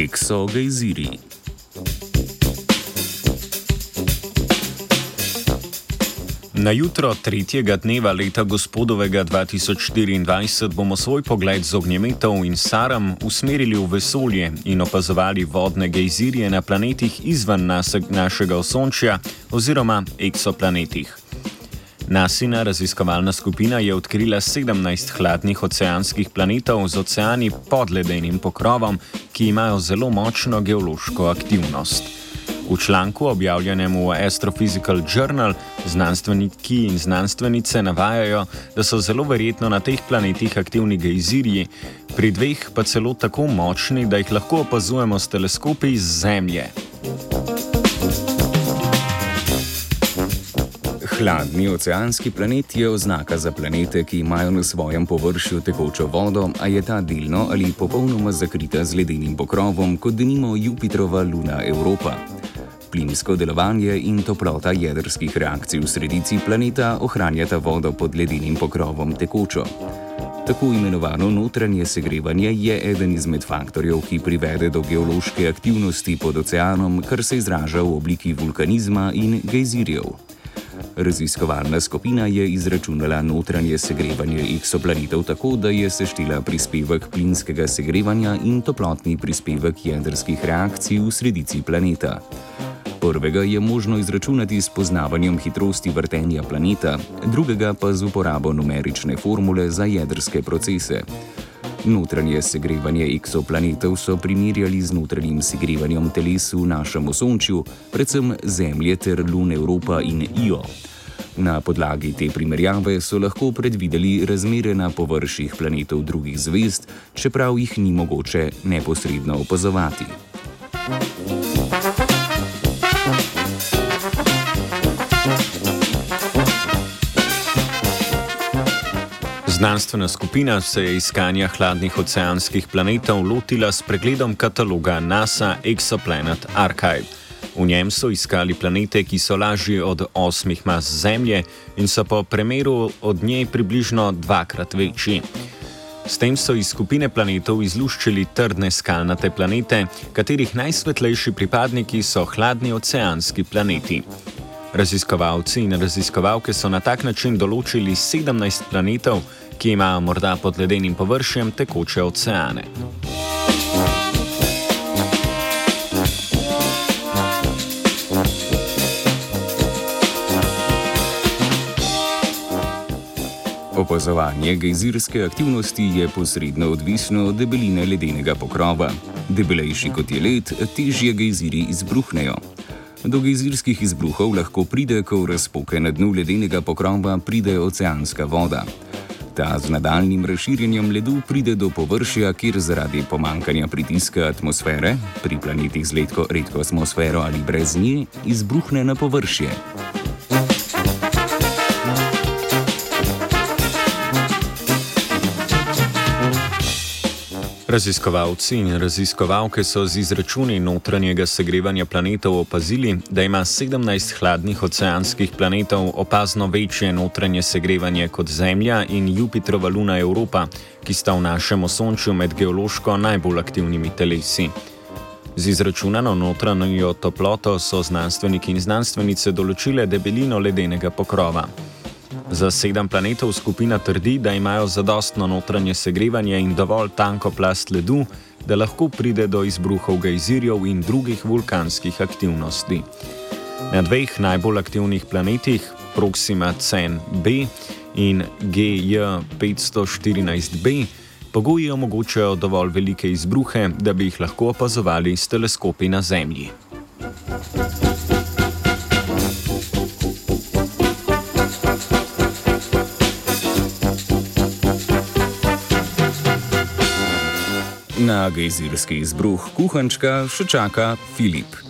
Exogejziri. Na jutro tretjega dneva leta gospodovega 2024 bomo svoj pogled z ognjemetov in saram usmerili v vesolje in opazovali vodne gejzirje na planetih izven našega osončja oziroma eksoplanetih. Nasina raziskovalna skupina je odkrila 17 hladnih oceanskih planetov z oceani pod ledenim pokrovom, ki imajo zelo močno geološko aktivnost. V članku, objavljenem v Astrophysical Journal, znanstveniki in znanstvenice navajajo, da so zelo verjetno na teh planetih aktivni gejzirji, pri dveh pa celo tako močni, da jih lahko opazujemo s teleskopi iz Zemlje. Hladni oceanski planet je oznaka za planete, ki imajo na svojem površju tekočo vodo, a je ta delno ali popolnoma zakrita z ledenim pokrovom, kot denimo Jupiterova luna Evropa. Plinsko delovanje in toplota jedrskih reakcij v sredici planeta ohranjata vodo pod ledenim pokrovom tekočo. Tako imenovano notranje segrevanje je eden izmed faktorjev, ki privede do geološke aktivnosti pod oceanom, kar se izraža v obliki vulkanizma in gejzirjev. Raziskovalna skupina je izračunala notranje segrevanje eksoplanetov tako, da je seštela prispevek plinskega segrevanja in toplotni prispevek jedrskih reakcij v sredici planeta. Prvega je možno izračunati s poznavanjem hitrosti vrtenja planeta, drugega pa z uporabo numerične formule za jedrske procese. Notranje segrevanje eksoplanetov so primerjali z notranjim segrevanjem teles v našem osončju, predvsem Zemlje ter Lune Evropa in Io. Na podlagi te primerjave so lahko predvideli razmere na površjih planetov drugih zvezd, čeprav jih ni mogoče neposredno opazovati. Znanstvena skupina se je iskanja hladnih oceanskih planetov lotila s pregledom kataloga NASA Exoplanet Archive. V njem so iskali planete, ki so lažji od osmih mas Zemlje in so po premeru od nje približno dvakrat večji. S tem so iz skupine planetov izluščili trdne skalnate planete, katerih najsvetlejši pripadniki so hladni oceanski planeti. Raziskovalci in raziskovalke so na tak način določili 17 planetov, ki imajo morda pod ledenim površjem tekoče oceane. Opazovanje gejzirske aktivnosti je posredno odvisno od debeline ledenega pokrova. Debelejši kot je led, težje gejziri izbruhnejo. Do gejzirskih izbruhov lahko pride, ko v razpoke na dnu ledenega pokrova pride oceanska voda. Ta z nadaljnim razširjenjem ledu pride do površja, kjer zaradi pomankanja pritiska atmosfere, pri planetih z redko atmosfero ali brez nje, izbruhne na površje. Raziskovalci in raziskovalke so z izračuni notranjega segrevanja planetov opazili, da ima 17 hladnih oceanskih planetov opazno večje notranje segrevanje kot Zemlja in Jupiterova luna Evropa, ki sta v našem osončju med geološko najbolj aktivnimi telesi. Z izračunano notranjo toploto so znanstveniki in znanstvenice določile debelino ledenega pokrova. Za sedem planetov skupina trdi, da imajo zadostno notranje segrevanje in dovolj tanko plast ledu, da lahko pride do izbruhov gejzirjev in drugih vulkanskih aktivnosti. Na dveh najbolj aktivnih planetih, Proxima Cn-B in GJ514b, pogoji omogočajo dovolj velike izbruhe, da bi jih lahko opazovali s teleskopi na Zemlji. Na gejzirski izbruh kuhančka še čaka Filip.